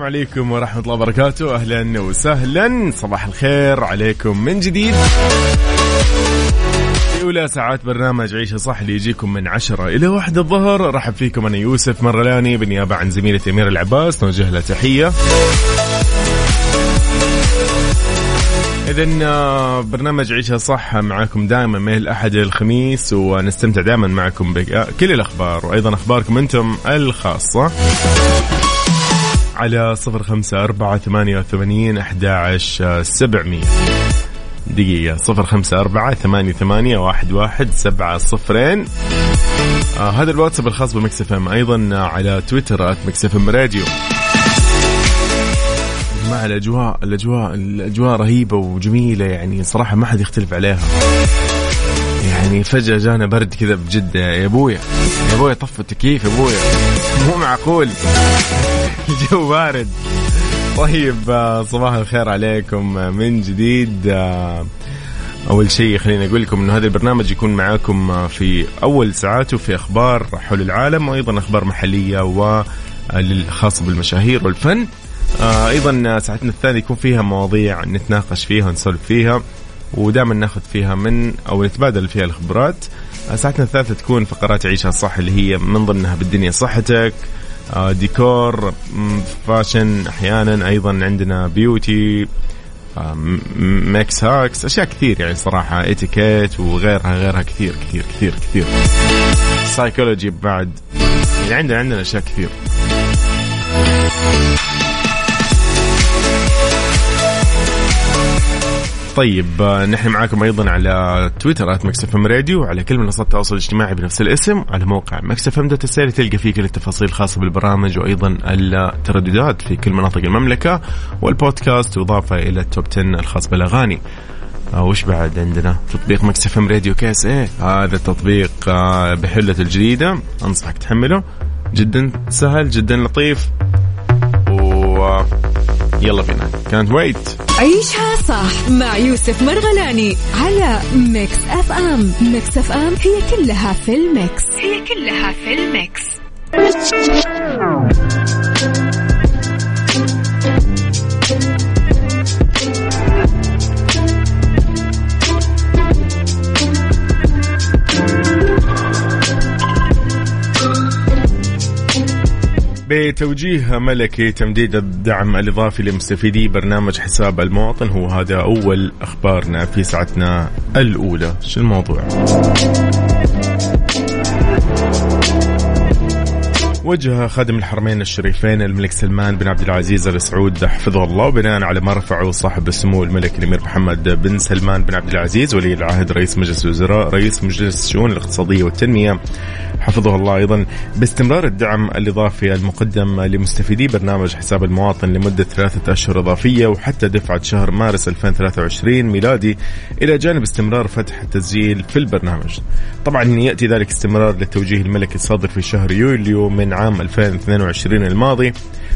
السلام عليكم ورحمة الله وبركاته. أهلا وسهلا. صباح الخير عليكم من جديد. في أولى ساعات برنامج عيشة صح اللي يجيكم من عشرة إلى واحد الظهر. رحب فيكم أنا يوسف مرلاني بالنيابة عن زميلتي أمير العباس. نوجه له تحية. إذا آه، برنامج عيشها صح معكم دائما من الأحد إلى الخميس ونستمتع دائما معكم بكل الأخبار وأيضا أخباركم أنتم الخاصة. على صفر خمسة أربعة ثمانية وثمانين أحد سبعمية. دقيقة صفر خمسة أربعة ثمانية ثمانية واحد واحد سبعة صفرين. آه هذا الواتساب الخاص ب Mix FM. أيضا على تويتر Mix FM Radio. مع الأجواء الأجواء الأجواء رهيبة وجميلة يعني صراحة ما حد يختلف عليها. يعني فجأة جانا برد كذا بجدة. يا أبويا يا أبويا طف التكييف يا أبويا؟ مو معقول. الجو بارد. طيب آه، صباح الخير عليكم من جديد. آه، أول شيء خليني أقول لكم إنه هذا البرنامج يكون معاكم آه، في أول ساعاته في أخبار حول العالم وأيضا أخبار محلية والخاصه بالمشاهير والفن. أيضا ساعتنا الثانية يكون فيها مواضيع نتناقش فيها ونسولف فيها ودائما ناخذ فيها من أو نتبادل فيها الخبرات. ساعتنا الثالثة تكون فقرات عيشها صح اللي هي من ضمنها بالدنيا صحتك آه، ديكور fashion أحيانا أيضا عندنا beauty آه، mix hacks أشياء كثير يعني صراحة إتيكيت وغيرها غيرها كثير كثير كثير كثير. سايكولوجي بعد يعني عندنا عندنا أشياء كثير. طيب آه، نحن معاكم أيضا على تويتر at Mix FM Radio وعلى كل منصات التواصل الاجتماعي بنفس الاسم على موقع Mix FM dot تلقى فيه كل التفاصيل الخاصه بالبرامج وأيضا الترددات في كل مناطق المملكة والبودكاست وإضافة إلى ال top 10 الخاص بالأغاني. آه، وش بعد عندنا؟ تطبيق Mix FM Radio KSA. هذا التطبيق آه، بحلته الجديدة أنصحك تحمله. جدا سهل جدا لطيف. و يلا بينا. كانت ويت عيشها صح مع يوسف مرغلاني على Mix FM. Mix FM هي كلها في ال mix. هي كلها في ال mix. بتوجيه ملكي تمديد الدعم الإضافي لمستفيدي برنامج حساب المواطن هو هذا أول أخبارنا في ساعتنا الأولى شو الموضوع؟ وجه خادم الحرمين الشريفين الملك سلمان بن عبد العزيز ال سعود حفظه الله. بناء على ما رفعه صاحب السمو الملك الأمير محمد بن سلمان بن عبد العزيز ولي العهد رئيس مجلس الوزراء رئيس مجلس الشؤون الاقتصادية والتنمية حفظه الله أيضا. باستمرار الدعم الإضافي المقدم لمستفيدي برنامج حساب المواطن لمدة ثلاثة أشهر إضافية وحتى دفعة شهر مارس 2023 ميلادي. إلى جانب استمرار فتح التسجيل في البرنامج. طبعا يأتي ذلك استمرار للتوجيه الملكي الصادر في شهر يوليو من عام 2022 الماضي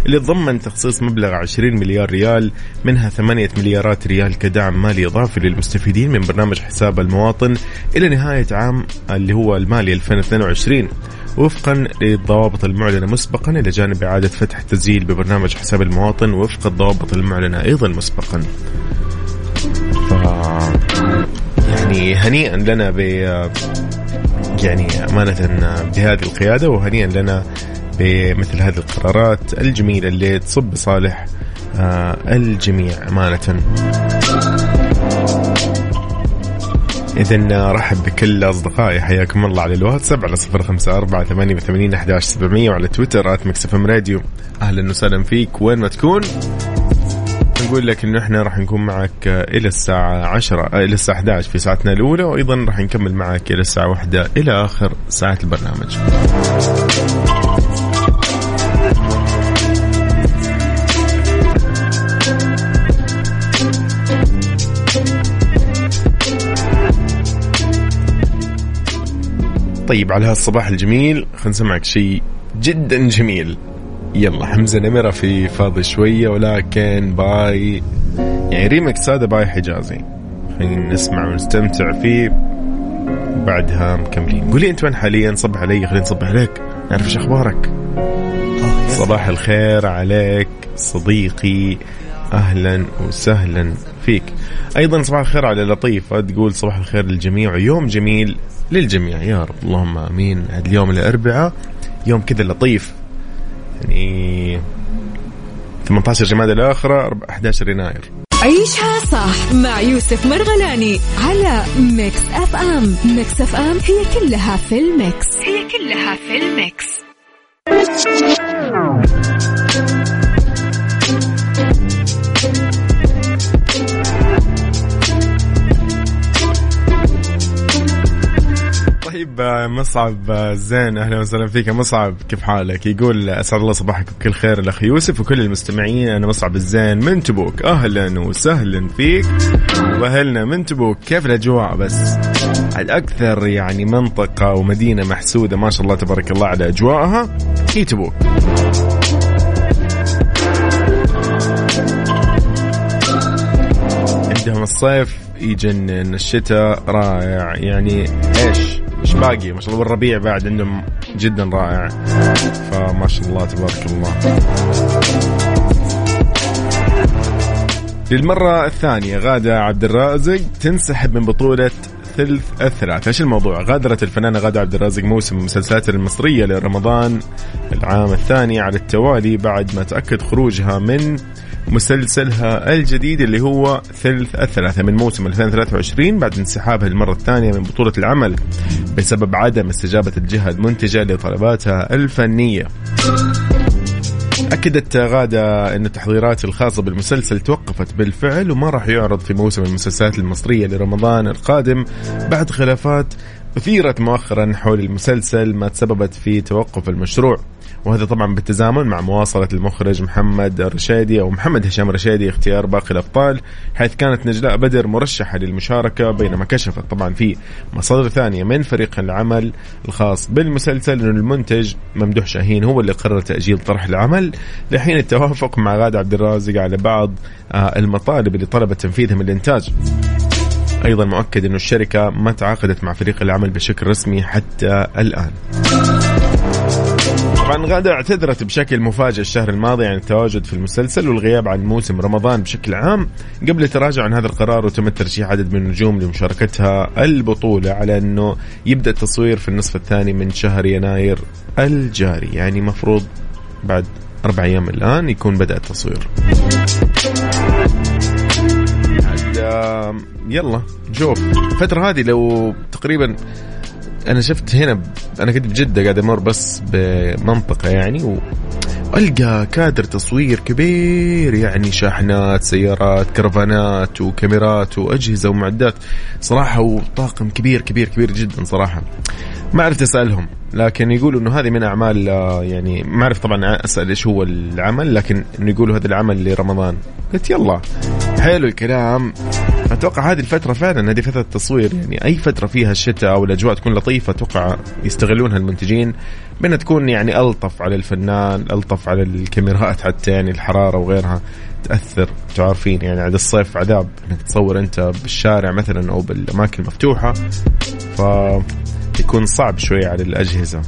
اللي تضمن تخصيص مبلغ 20 مليار ريال منها 8 مليارات ريال كدعم مالي إضافي للمستفيدين من برنامج حساب المواطن إلى نهاية عام اللي هو المالي 2022 وفقا للضوابط المعلنة مسبقا إلى جانب إعادة فتح التسجيل ببرنامج حساب المواطن وفق الضوابط المعلنة أيضا مسبقا. ف... يعني هنيئا لنا ب يعني أمانة بهذه القيادة وهنيئا لنا بمثل هذه القرارات الجميلة اللي تصب بصالح آه، الجميع أمانة. إذا رحب بكل أصدقائي. حياكم الله على الواتساب على صفر خمسة أربعة ثمانية وثمانين أحداش سبعمية وعلى تويتر آت مكسف راديو. أهلا وسهلا فيك. وين ما تكون. نقول لك إنه إحنا راح نكون معك إلى الساعة 10 إلى الساعة 11 في ساعتنا الأولى وأيضا راح نكمل معك إلى الساعة 1 إلى آخر ساعات البرنامج. طيب على هالصباح الجميل خلينا نسمعك شيء جدا جميل. يلا حمزة نمرة في فاضي شوية ولكن by يعني ريمكس هذا by حجازي. خلينا نسمع ونستمتع فيه. بعدها مكملين. قولي أنت وين حاليا؟ صبح علي خلينا نصبح عليك. نعرف إيش أخبارك. صباح الخير عليك صديقي. أهلا وسهلا. فيك. أيضا صباح الخير على لطيفه تقول صباح الخير للجميع. ويوم جميل للجميع. يا رب. اللهم آمين. اليوم الأربعاء. يوم كذا لطيف. يعني 18 جماد الآخرة 11 يناير. عيشها صح مع يوسف مرغلاني على Mix FM. Mix FM هي كلها في ال mix. هي كلها في ال mix. مصعب زين أهلا وسهلا فيك. مصعب كيف حالك؟ يقول أسعد الله صباحك بكل خير الأخ يوسف وكل المستمعين. أنا مصعب الزين من تبوك. أهلا وسهلا فيك. وأهلنا من تبوك. كيف الأجواء؟ بس؟ الأكثر يعني منطقة ومدينة محسودة ما شاء الله تبارك الله على أجواءها. هي تبوك. عندهم الصيف يجنن الشتاء رائع. يعني إيش؟ إيش باقي ما شاء الله. والربيع بعد عندهم جدا رائع. فما شاء الله تبارك الله. للمرة الثانية غادة عبد الرازق تنسحب من بطولة ثلث الثلاث إيش الموضوع؟ غادرت الفنانة غادة عبد الرازق موسم المسلسلات المصرية لرمضان العام الثاني على التوالي بعد ما تأكد خروجها من مسلسلها الجديد اللي هو ثلث الثلاثة من موسم 2023 بعد انسحابها للمرة الثانية من بطولة العمل بسبب عدم استجابة الجهة المنتجة لطلباتها الفنية. أكدت غادة أن التحضيرات الخاصة بالمسلسل توقفت بالفعل وما راح يعرض في موسم المسلسلات المصرية لرمضان القادم بعد خلافات أثيرت مؤخرا حول المسلسل ما تسببت في توقف المشروع وهذا طبعا بالتزامن مع مواصلة المخرج محمد الرشيدي أو محمد هشام الرشيدي اختيار باقي الأبطال حيث كانت نجلاء بدر مرشحة للمشاركة بينما كشفت طبعا في مصادر ثانية من فريق العمل الخاص بالمسلسل أن المنتج ممدوح شاهين هو اللي قرر تأجيل طرح العمل لحين التوافق مع غادة عبد الرازق على بعض آه، المطالب اللي طلبت تنفيذها من الإنتاج. أيضا مؤكد إنه الشركة ما تعاقدت مع فريق العمل بشكل رسمي حتى الآن. طبعا غادة اعتذرت بشكل مفاجئ الشهر الماضي عن التواجد في المسلسل والغياب عن موسم رمضان بشكل عام قبل التراجع عن هذا القرار وتم ترشيح عدد من النجوم لمشاركتها البطولة على أنه يبدأ التصوير في النصف الثاني من شهر يناير الجاري. يعني مفروض بعد أربع أيام الآن يكون بدأ التصوير. يلا نشوف الفترة هذه لو تقريبا أنا شفت هنا أنا كنت بجدة قاعد أمر بس بمنطقة يعني والقى كادر تصوير كبير يعني شاحنات سيارات كرفانات وكاميرات وأجهزة ومعدات. صراحة وطاقم كبير كبير كبير جدا صراحة. ما عرفت أسألهم. لكن يقولوا إنه هذه من أعمال آه، يعني ما أعرف طبعا أسأل إيش هو العمل لكن إنه يقولوا هذا العمل لرمضان. قلت يلا حلو الكلام. أتوقع هذه الفترة فعلا هذه فترة تصوير يعني أي فترة فيها الشتاء أو الأجواء تكون لطيفة أتوقع يستغلونها المنتجين بانها تكون يعني ألطف على الفنان ألطف على الكاميرات حتى يعني الحرارة وغيرها تأثر. تعرفين يعني عاد الصيف عذاب إنك تصور أنت بالشارع مثلا أو بالأماكن المفتوحة. ف يكون صعب شوي على الأجهزة.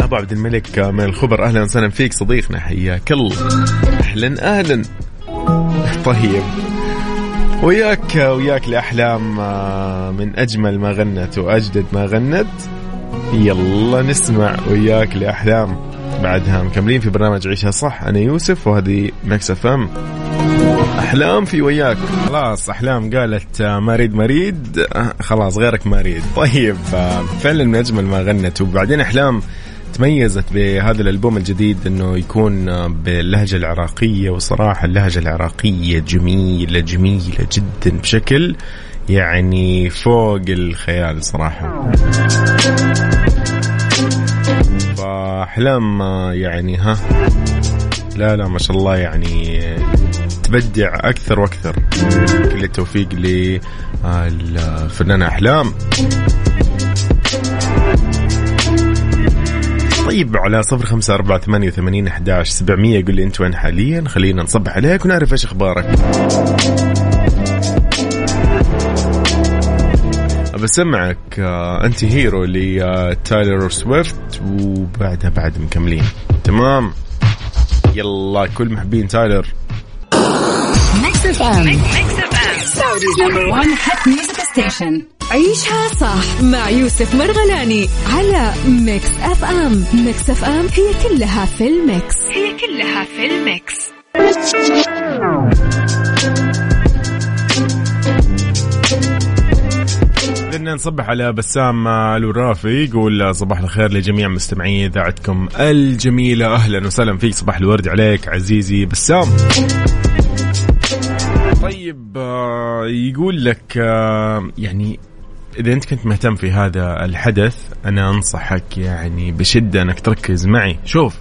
أبو عبد الملك من الخبر. أهلا وسهلا فيك صديقنا حياك الله. أهلا أهلا. طيب. وياك وياك لاحلام آه، من أجمل ما غنت وأجدد ما غنت. يلا نسمع وياك لاحلام بعدها مكملين في برنامج عيشها صح. أنا يوسف وهذه Mix FM. أحلام في وياك. خلاص أحلام قالت آه، مريد مريد. آه، خلاص غيرك مريد. طيب آه، فعلا من أجمل ما غنت. وبعدين أحلام تميزت بهذا الألبوم الجديد إنه يكون باللهجة العراقية وصراحة اللهجة العراقية جميلة جميلة جدا بشكل يعني فوق الخيال صراحة. فأحلام يعني ها؟ لا لا ما شاء الله يعني تبدع أكثر وأكثر. كل التوفيق للفنانة أحلام. طيب على صفر خمسة أربعة ثمانية وثمانين أحداش سبعمية قل لي أنت وين حاليا؟ خلينا نصبح عليك ونعرف إيش أخبارك. بسمعك آه، Anti-Hero لتايلر سويفت وبعدها بعد مكملين. تمام؟ يلا كل محبين تايلر. عيشها صح مع يوسف مرغلاني على Mix FM Mix FM هي كلها في ال mix. هي كلها في ال mix. بدنا نصبح على بسام الورافي يقول صباح الخير لجميع مستمعي إذاعتكم الجميلة. أهلا وسهلا فيك صباح الورد عليك عزيزي بسام. طيب آه، يقول لك آه، يعني إذا أنت كنت مهتم في هذا الحدث أنا أنصحك يعني بشدة أنك تركز معي. شوف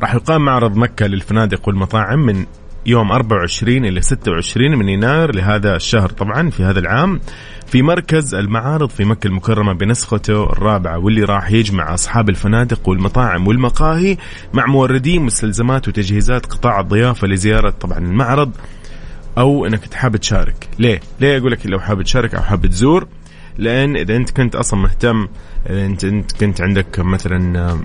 راح يقام معرض مكة للفنادق والمطاعم من يوم 24 إلى 26 من يناير لهذا الشهر. طبعا في هذا العام في مركز المعارض في مكة المكرمة بنسخته الرابعة واللي راح يجمع أصحاب الفنادق والمطاعم والمقاهي مع موردين مستلزمات وتجهيزات قطاع الضيافة لزيارة طبعا المعرض. أو أنك حابب تشارك ليه؟ ليه أقول لك لو حابب تشارك أو حابب تزور لأن إذا أنت كنت أصلا مهتم إذا أنت كنت عندك مثلا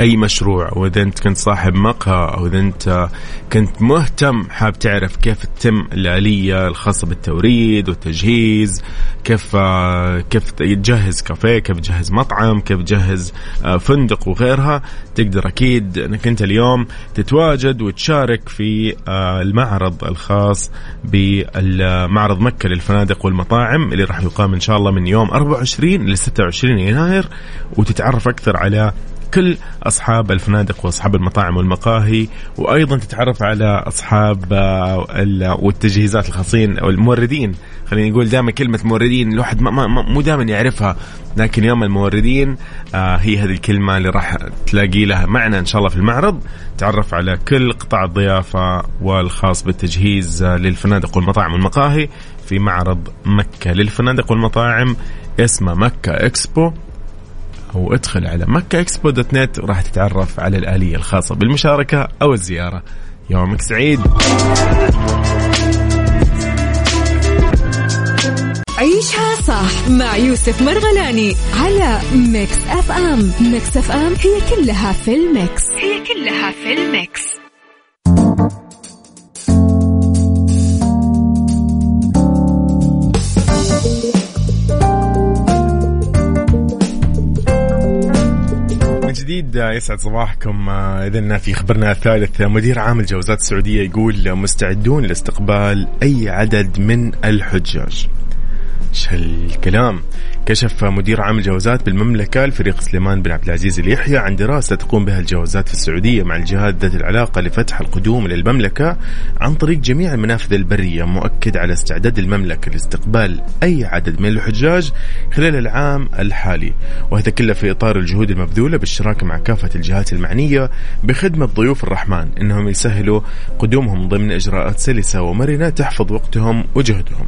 أي مشروع أو اذا أنت كنت صاحب مقهى أو اذا أنت كنت مهتم حاب تعرف كيف تتم الآلية الخاصة بالتوريد والتجهيز كيف كيف تجهز كافيه كيف تجهز مطعم كيف تجهز آه، فندق وغيرها تقدر أكيد أنك أنت اليوم تتواجد وتشارك في آه، المعرض الخاص بمعرض مكة للفنادق والمطاعم اللي راح يقام إن شاء الله من يوم 24 ل 26 يناير وتتعرف أكثر على كل أصحاب الفنادق وأصحاب المطاعم والمقاهي وأيضا تتعرف على أصحاب آه، والتجهيزات الخاصين أو الموردين خلينا نقول دائما كلمة موردين الواحد مو دائما يعرفها لكن يوم الموردين آه هي هذه الكلمة اللي راح تلاقي لها معنى إن شاء الله في المعرض. تعرف على كل قطاع الضيافة والخاص بالتجهيز آه للفنادق والمطاعم والمقاهي في معرض مكة. للفنادق والمطاعم اسمه مكة إكسبو. أو ادخل على مكة إكسبو دوت نت وراح تتعرف على الآلية الخاصة بالمشاركة أو الزيارة. يومك سعيد. عيشها صح مع يوسف مرغلاني على Mix FM. Mix FM هي كلها في ال mix. هي كلها في ال mix. جديد يسعد صباحكم. آه، اذا في خبرنا الثالث مدير عام الجوازات السعودية يقول مستعدون لاستقبال أي عدد من الحجاج. إيش هالكلام كشف مدير عام الجوازات بالمملكة الفريق سليمان بن عبد العزيز اليحيى عن دراسة تقوم بها الجوازات في السعودية مع الجهات ذات العلاقة لفتح القدوم إلى المملكة عن طريق جميع المنافذ البرية مؤكد على استعداد المملكة لاستقبال أي عدد من الحجاج خلال العام الحالي. وهذا كله في إطار الجهود المبذولة بالشراكة مع كافة الجهات المعنية بخدمة ضيوف الرحمن إنهم يسهلوا قدومهم ضمن إجراءات سلسة ومرنة تحفظ وقتهم وجهدهم.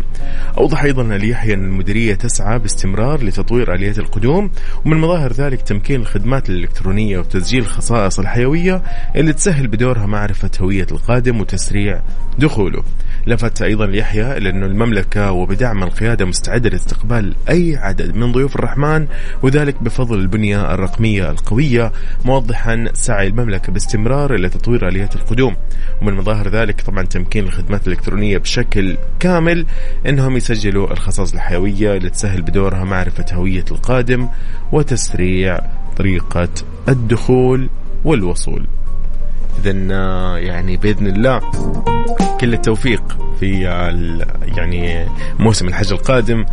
أوضح أيضا اليحيى المديرية تسعى باستمرار لتطوير آليات القدوم ومن مظاهر ذلك تمكين الخدمات الإلكترونية وتسجيل الخصائص الحيوية اللي تسهل بدورها معرفة هوية القادم وتسريع دخوله. لفت أيضا يحيى إلى أن المملكة وبدعم القيادة مستعدة لاستقبال أي عدد من ضيوف الرحمن وذلك بفضل البنية الرقمية القوية موضحا سعي المملكة باستمرار إلى تطوير آليات القدوم. ومن مظاهر ذلك طبعا تمكين الخدمات الإلكترونية بشكل كامل أنهم يسجلوا الخصائص الحيوية لتسهل بدورها معرفة هوية القادم وتسريع طريقة الدخول والوصول. إذا يعني بإذن الله كل التوفيق في يعني موسم الحج القادم.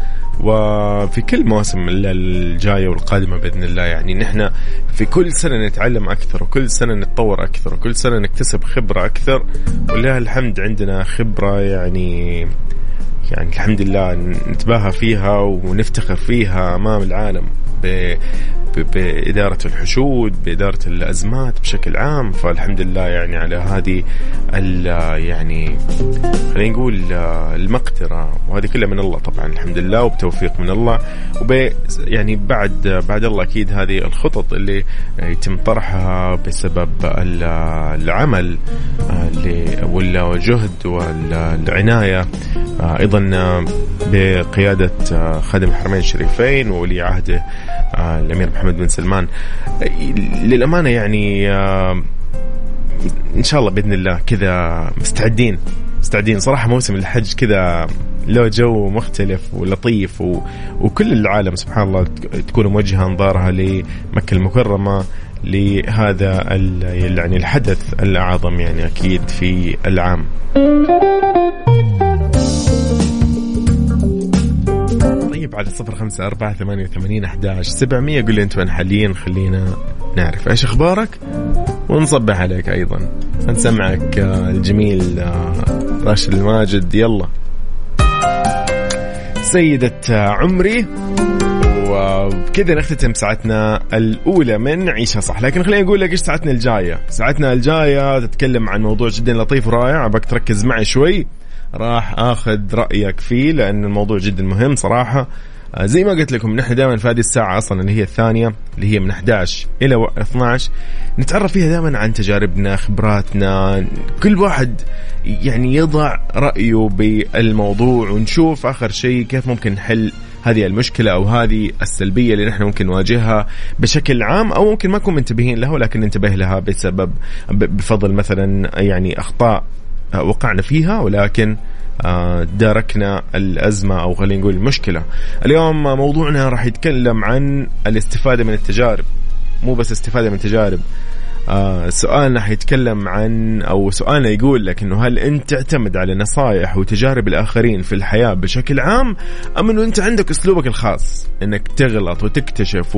وفي كل مواسم الجاية والقادمة بإذن الله. يعني نحن في كل سنة نتعلم أكثر وكل سنة نتطور أكثر وكل سنة نكتسب خبرة أكثر. ولله الحمد عندنا خبرة يعني يعني الحمد لله نتباهى فيها ونفتخر فيها أمام العالم بإدارة الحشود بإدارة الأزمات بشكل عام. فالحمد لله يعني على هذه يعني خلينا نقول المقدرة. وهذه كلها من الله طبعا الحمد لله. وبتوفيق من الله. وب يعني بعد بعد الله أكيد هذه الخطط اللي يتم طرحها بسبب العمل والجهد والعناية. أيضا بقيادة خادم الحرمين الشريفين وولي عهده الأمير محمد بن سلمان. للأمانة يعني إن شاء الله بإذن الله كذا مستعدين. مستعدين صراحة موسم الحج كذا له جو مختلف ولطيف و... وكل العالم سبحان الله تكون موجهه انظارها لمكة المكرمة لهذا ال... يعني الحدث الأعظم يعني أكيد في العام. طيب على صفر خمسة أربعة ثمانية وثمانين أحداش سبعمية. قل لي أنت وين حاليا خلينا نعرف. إيش أخبارك؟ ونصبح عليك أيضا. نسمعك آه، الجميل آه، راشد الماجد. يلا. سيدة آه، عمري. وبكذا نختتم ساعتنا الأولى من عيشها صح. لكن خليني أقول لك إيش ساعتنا الجاية. ساعتنا الجاية تتكلم عن موضوع جدا لطيف ورائع. أبغاك تركز معي شوي. راح آخذ رأيك فيه لأن الموضوع جدا مهم صراحة. آه، زي ما قلت لكم نحن دائما في هذه الساعة أصلا اللي هي الثانية اللي هي من 11 إلى 12 نتعرف فيها دائما عن تجاربنا خبراتنا. كل واحد يعني يضع رأيه بالموضوع ونشوف آخر شيء كيف ممكن نحل هذه المشكلة أو هذه السلبية اللي نحن ممكن نواجهها بشكل عام أو ممكن ما نكون منتبهين لها ولكن ننتبه لها بسبب بفضل مثلا يعني أخطاء وقعنا فيها ولكن آه، داركنا الأزمة أو خلينا نقول المشكلة. اليوم موضوعنا راح يتكلم عن الاستفادة من التجارب. مو بس استفادة من التجارب. آه سؤالنا حيتكلم عن أو سؤالنا يقول لك إنه هل أنت تعتمد على نصائح وتجارب الآخرين في الحياة بشكل عام أم إنه أنت عندك أسلوبك الخاص؟ إنك تغلط وتكتشف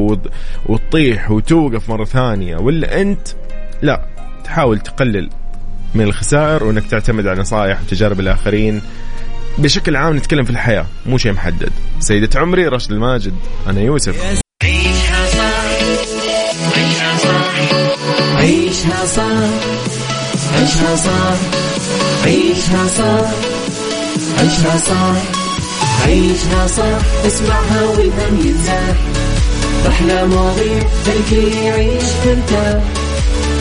وتطيح وتوقف مرة ثانية ولا أنت لا تحاول تقلل من الخسائر وإنك تعتمد على نصائح وتجارب الآخرين. بشكل عام نتكلم في الحياة مو شيء محدد. سيدة عمري رشد الماجد أنا يوسف. عيشها صح عيشها صح عيشها صح عيشها صح عيشها صح عيشها صح عيشها اسمعها والهم ينزاح. أحلى مواضيع الكل يعيش مرتاح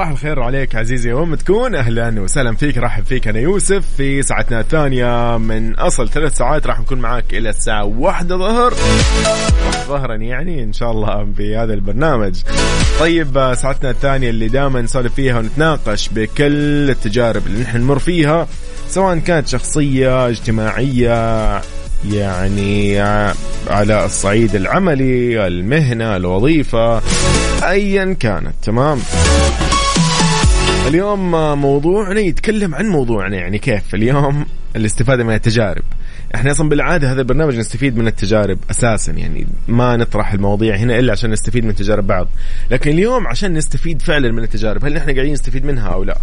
صباح الخير عليك عزيزي وين تكون أهلا وسهلا فيك. رحب فيك أنا يوسف في ساعتنا الثانية من أصل ثلاث ساعات. راح نكون معاك إلى الساعة واحدة ظهر. ظهرا يعني إن شاء الله بهذا البرنامج. طيب ساعتنا الثانية اللي دائما نسولف فيها ونتناقش بكل التجارب اللي نحن نمر فيها سواء كانت شخصية اجتماعية يعني على الصعيد العملي المهنة الوظيفة ايا كانت. تمام؟ اليوم موضوعنا يتكلم عن موضوعنا يعني كيف اليوم؟ الاستفادة من التجارب. إحنا أصلا بالعادة هذا البرنامج نستفيد من التجارب أساسا يعني ما نطرح المواضيع هنا إلا عشان نستفيد من تجارب بعض. لكن اليوم عشان نستفيد فعلا من التجارب هل نحن قاعدين نستفيد منها أو لا؟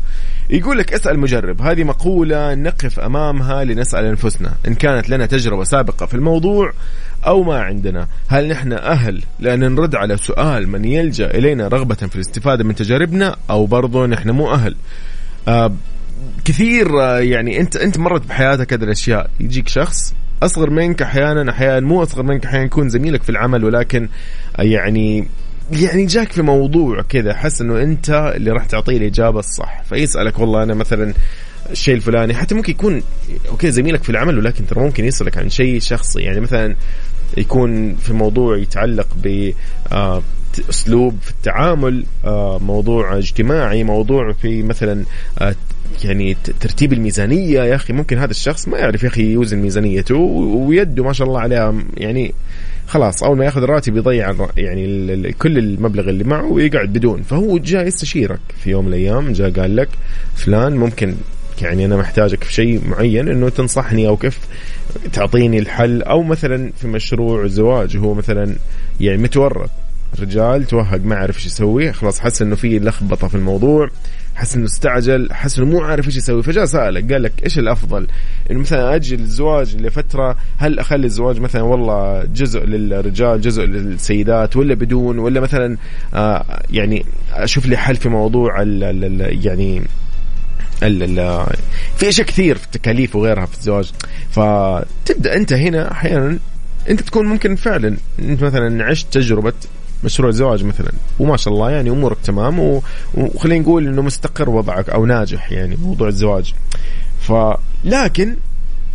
يقول لك اسأل مجرب هذه مقولة نقف أمامها لنسأل أنفسنا إن كانت لنا تجربة سابقة في الموضوع أو ما عندنا. هل نحن أهل لأن نرد على سؤال من يلجأ إلينا رغبة في الاستفادة من تجاربنا أو برضو نحن مو أهل؟ آه كثير آه، يعني انت انت مرت بحياتك هذه الأشياء. يجيك شخص أصغر منك أحيانا أحيانا مو أصغر منك أحيانا يكون زميلك في العمل ولكن يعني يعني جاك في موضوع كذا. حس إنه أنت اللي راح تعطيه الإجابة الصح. فيسألك والله أنا مثلا الشيء الفلاني. حتى ممكن يكون أوكي زميلك في العمل ولكن ترى ممكن يسالك عن شيء شخصي. يعني مثلا يكون في موضوع يتعلق ب آه، أسلوب في التعامل آه، موضوع اجتماعي موضوع في مثلا آه، يعني ترتيب الميزانية. يا أخي ممكن هذا الشخص ما يعرف يا أخي يوزن ميزانيته ويده ما شاء الله عليها يعني خلاص أول ما يأخذ الراتب يضيع يعني كل المبلغ اللي معه ويقعد بدون. فهو جاء يستشيرك في يوم من الأيام جاء قال لك فلان ممكن يعني أنا محتاجك في شيء معين إنه تنصحني أو كيف تعطيني الحل. أو مثلا في مشروع زواج هو مثلا يعني متورط رجال توهق ما عارف إيش يسوي خلاص حس إنه في لخبطة في الموضوع. حس إنه استعجل حس إنه مو عارف إيش يسوي. فجاء سالك قال لك إيش الأفضل؟ إنه مثلا أجل الزواج لفترة هل أخلي الزواج مثلا والله جزء للرجال جزء للسيدات ولا بدون ولا مثلا آه يعني أشوف لي حل في موضوع ال ال يعني ال ال في أشياء كثير في التكاليف وغيرها في الزواج. فتبدأ أنت هنا أحيانا أنت تكون ممكن فعلا أنت مثلا عشت تجربة مشروع زواج مثلا. وما شاء الله يعني أمورك تمام. وخلينا نقول إنه مستقر وضعك أو ناجح يعني موضوع الزواج. فلكن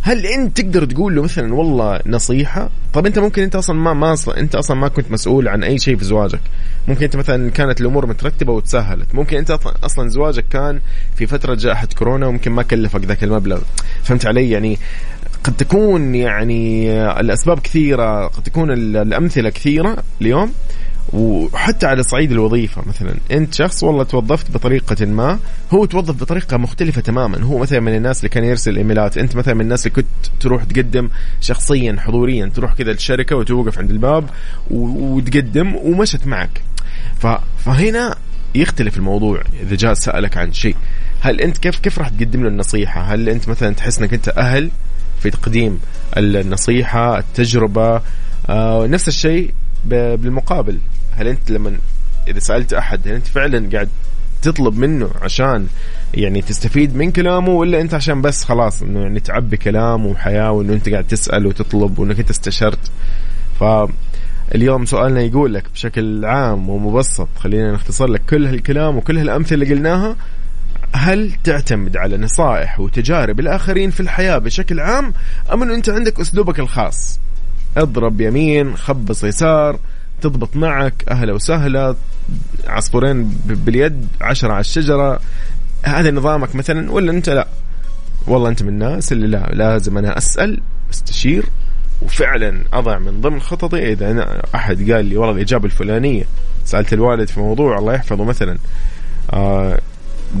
هل أنت تقدر تقول له مثلا والله نصيحة؟ طب أنت ممكن أنت أصلا ما ما أصلا أنت أصلا ما كنت مسؤول عن أي شيء في زواجك. ممكن أنت مثلا كانت الأمور مترتبة وتسهلت. ممكن أنت أصلا زواجك كان في فترة جائحة كورونا وممكن ما كلفك ذاك المبلغ. فهمت علي؟ يعني قد تكون يعني الأسباب كثيرة قد تكون الأمثلة كثيرة اليوم. وحتى على صعيد الوظيفة مثلا. أنت شخص والله توظفت بطريقة ما هو توظف بطريقة مختلفة تماما. هو مثلا من الناس اللي كان يرسل إيميلات. أنت مثلا من الناس اللي كنت تروح تقدم شخصيا حضوريا. تروح كذا الشركة وتوقف عند الباب وتقدم ومشت معك. فهنا يختلف الموضوع إذا جاء سألك عن شيء. هل أنت كيف كيف راح تقدم له النصيحة؟ هل أنت مثلا تحس إنك أنت أهل في تقديم النصيحة التجربة؟ آه نفس الشيء بالمقابل هل أنت لما إذا سألت أحد هل أنت فعلا قاعد تطلب منه عشان يعني تستفيد من كلامه ولا أنت عشان بس خلاص إنه يعني تعبي كلام وحياة وإنه أنت قاعد تسأل وتطلب وإنك أنت استشرت؟ ف اليوم سؤالنا يقول لك بشكل عام ومبسط خلينا نختصر لك كل هالكلام وكل هالأمثلة اللي قلناها هل تعتمد على نصائح وتجارب الآخرين في الحياة بشكل عام أم إنه أنت عندك أسلوبك الخاص؟ اضرب يمين خبص يسار تضبط معك أهلا وسهلا عصفورين باليد عشرة على الشجرة. هذا نظامك مثلا ولا أنت لا؟ والله أنت من الناس اللي لا لازم أنا أسأل أستشير وفعلا أضع من ضمن خططي. إذا أنا أحد قال لي والله الإجابة الفلانية سألت الوالد في موضوع الله يحفظه مثلا. آه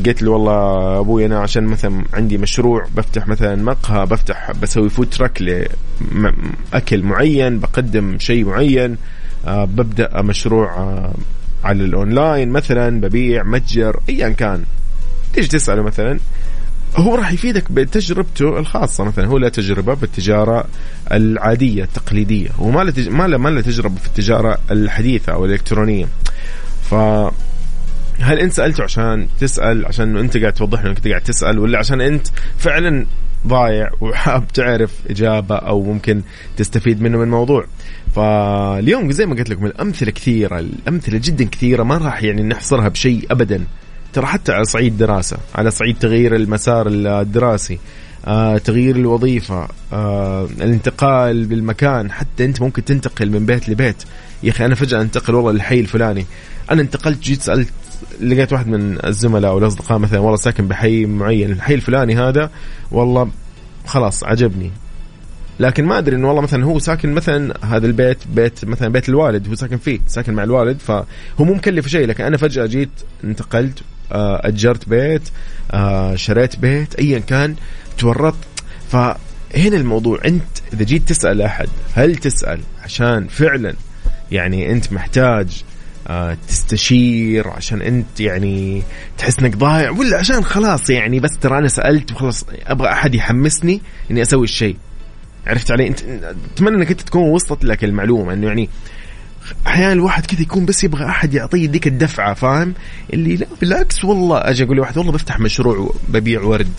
قلت له والله أبوي أنا عشان مثلا عندي مشروع بفتح مثلا مقهى بفتح بسوي food truck لأكل معين بقدم شيء معين آه ببدأ مشروع آه على الأونلاين مثلا ببيع متجر ايا كان. تيجي تسأله مثلا؟ هو راح يفيدك بتجربته الخاصة مثلا هو له تجربة بالتجارة العادية التقليدية. وما ما له ما له تجربة في التجارة الحديثة أو الإلكترونية. ف هل انت سالته عشان تسأل عشان انت قاعد توضح له انك قاعد تسأل ولا عشان انت فعلا ضايع وحاب تعرف إجابة أو ممكن تستفيد منه من الموضوع؟ فاليوم زي ما قلت لكم الأمثلة كثيرة الأمثلة جدا كثيرة ما راح يعني نحصرها بشيء ابدا. ترى حتى على صعيد دراسة على صعيد تغيير المسار الدراسي آه، تغيير الوظيفة آه، الانتقال بالمكان حتى أنت ممكن تنتقل من بيت لبيت. يا أخي أنا فجأة أنتقل والله للحي الفلاني. أنا انتقلت جيت سألت لقيت واحد من الزملاء أو الأصدقاء مثلا والله ساكن بحي معين الحي الفلاني هذا والله خلاص عجبني. لكن ما أدري انه والله مثلا هو ساكن مثلا هذا البيت بيت مثلا بيت الوالد هو ساكن فيه ساكن مع الوالد فهو مو مكلف شيء. لكن أنا فجأة جيت انتقلت آه، أجرت بيت آه، شريت بيت ايا كان تورطت. فهنا الموضوع أنت إذا جيت تسأل أحد هل تسأل؟ عشان فعلا يعني أنت محتاج تستشير عشان انت يعني تحس انك ضايع ولا عشان خلاص يعني بس ترى أنا سألت وخلاص أبغى أحد يحمسني إني أسوي الشيء. عرفت علي؟ انت أتمنى إنك أنت تكون وصلت لك المعلومة إنه يعني أحيانا الواحد كذا يكون بس يبغى أحد يعطيه ذيك الدفعة فاهم؟ اللي لا بالعكس والله أجي أقول لواحد والله بفتح مشروع ببيع ورد.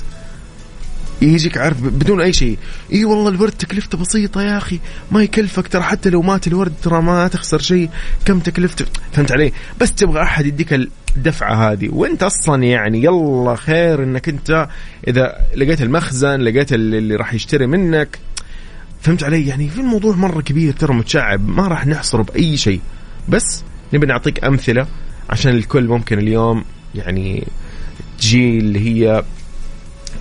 يجيك عارف بدون أي شيء. إي والله الورد تكلفته بسيطة يا أخي. ما يكلفك ترى حتى لو مات الورد ترى ما تخسر شيء. كم تكلفته؟ فهمت علي؟ بس تبغى أحد يديك الدفعة هذه. وأنت أصلا يعني يلا خير إنك أنت إذا لقيت المخزن لقيت اللي راح يشتري منك. فهمت علي؟ يعني في الموضوع مرة كبير ترى متشعب. ما راح نحصره بأي شيء. بس نبي نعطيك أمثلة عشان الكل ممكن اليوم يعني تجي اللي هي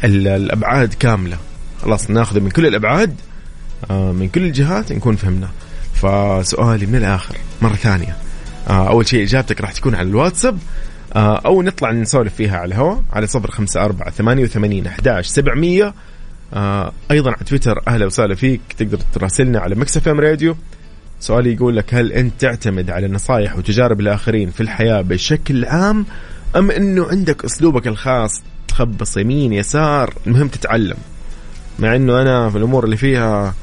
الأبعاد كاملة. خلاص ناخذ من كل الأبعاد آه، من كل الجهات نكون فهمنا. فسؤالي من الآخر مرة ثانية. آه، أول شيء إجابتك راح تكون على الواتساب آه، أو نطلع نسولف فيها على الهواء على صفر خمسة أربعة ثمانية وثمانين أحداش سبعمية. أيضا على تويتر أهلا وسهلا فيك تقدر تراسلنا على Mix FM Radio. سؤالي يقول لك هل أنت تعتمد على نصائح وتجارب الآخرين في الحياة بشكل عام أم أنه عندك أسلوبك الخاص تخبص يمين يسار المهم تتعلم. مع إنه أنا في الأمور اللي فيها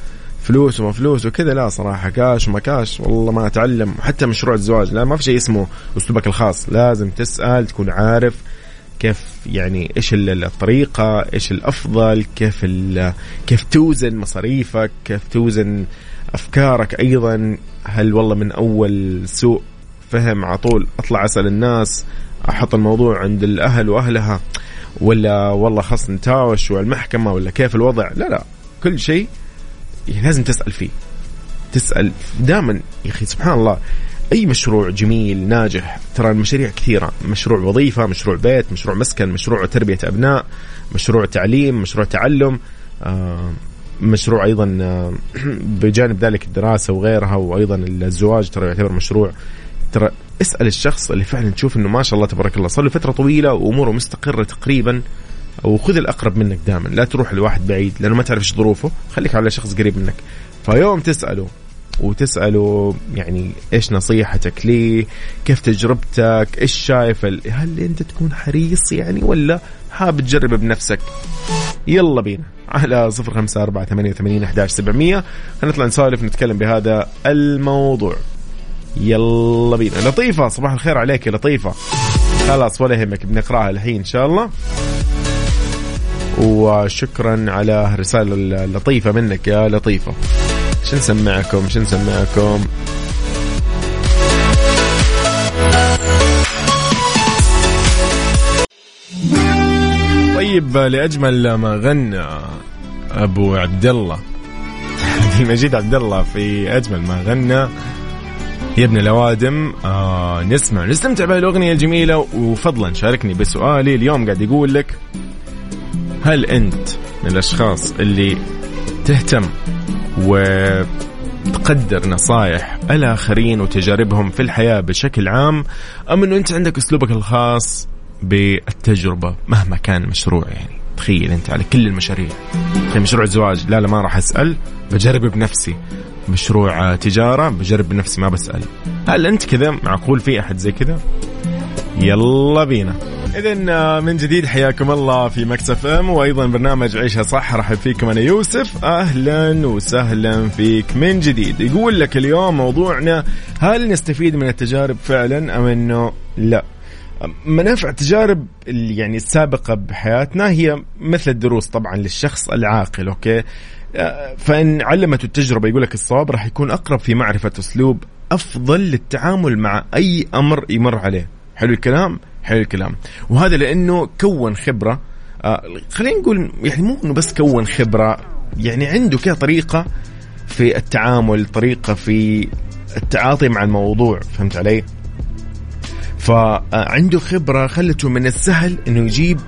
فلوس وما فلوس وكذا لا صراحة كاش وما كاش والله ما أتعلم. حتى مشروع الزواج لا ما في شيء اسمه أسلوبك الخاص. لازم تسأل تكون عارف كيف يعني إيش الطريقة إيش الأفضل كيف كيف توزن مصاريفك كيف توزن أفكارك أيضا. هل والله من أول سوء فهم على طول أطلع أسأل الناس أحط الموضوع عند الأهل وأهلها. ولا والله خلاص نتاوش والمحكمة ولا كيف الوضع. لا لا كل شيء لازم تسأل فيه. تسأل دائما يا أخي سبحان الله أي مشروع جميل ناجح ترى المشاريع كثيرة. مشروع وظيفة مشروع بيت مشروع مسكن مشروع تربية أبناء مشروع تعليم مشروع تعلم آه مشروع أيضا آه، بجانب ذلك الدراسة وغيرها وأيضا الزواج ترى يعتبر مشروع ترى اسأل الشخص اللي فعلا تشوف إنه ما شاء الله تبارك الله صار له فترة طويلة وأموره مستقرة تقريبا وخذ الأقرب منك دائما لا تروح لواحد بعيد لأنه ما تعرف إيش ظروفه خليك على شخص قريب منك. فيوم تسأله وتسأله يعني إيش نصيحتك ليه كيف تجربتك إيش شايف هل أنت تكون حريص يعني ولا حاب تجرب بنفسك؟ يلا بينا على صفر خمسة أربعة ثمانية وثمانين أحداش سبعمية. هنطلع نسولف نتكلم بهذا الموضوع. يلا بينا. لطيفة صباح الخير عليك يا لطيفة. خلاص ولا يهمك بنقراها الحين إن شاء الله. وشكرا على الرسالة اللطيفة منك يا لطيفة. شو نسمعكم؟ شو نسمعكم؟ طيب لأجمل ما غنى أبو عبد الله. عبد المجيد عبد الله في أجمل ما غنى يا ابن الأوادم. آه نسمع نستمتع بالاغنيه الجميلة وفضلا شاركني بسؤالي. اليوم قاعد يقول لك هل أنت من الأشخاص اللي تهتم وتقدر نصائح الآخرين وتجاربهم في الحياة بشكل عام أم أنه أنت عندك أسلوبك الخاص بالتجربة مهما كان المشروع يعني؟ تخيل أنت على كل المشاريع. مشروع الزواج لا لا ما راح أسأل. بجرب بنفسي. مشروع تجارة بجرب بنفسي ما بسأل. هل أنت كذا؟ معقول في أحد زي كذا؟ يلا بينا. إذا آه، من جديد حياكم الله في Mix FM وأيضا برنامج عيشها صح. رحب فيكم أنا يوسف. أهلا وسهلا فيك من جديد. يقول لك اليوم موضوعنا هل نستفيد من التجارب فعلا أم أنه لا؟ منافع التجارب يعني السابقة بحياتنا هي مثل الدروس طبعا للشخص العاقل أوكي؟ فإن علمته التجربة يقول لك الصواب راح يكون أقرب في معرفة أسلوب أفضل للتعامل مع أي أمر يمر عليه. حلو الكلام؟ حلو الكلام. وهذا لأنه كون خبرة آه خلينا نقول يعني مو إنه بس كون خبرة يعني عنده كذا طريقة في التعامل طريقة في التعاطي مع الموضوع فهمت علي؟ فعنده خبرة خلته من السهل إنه يجيب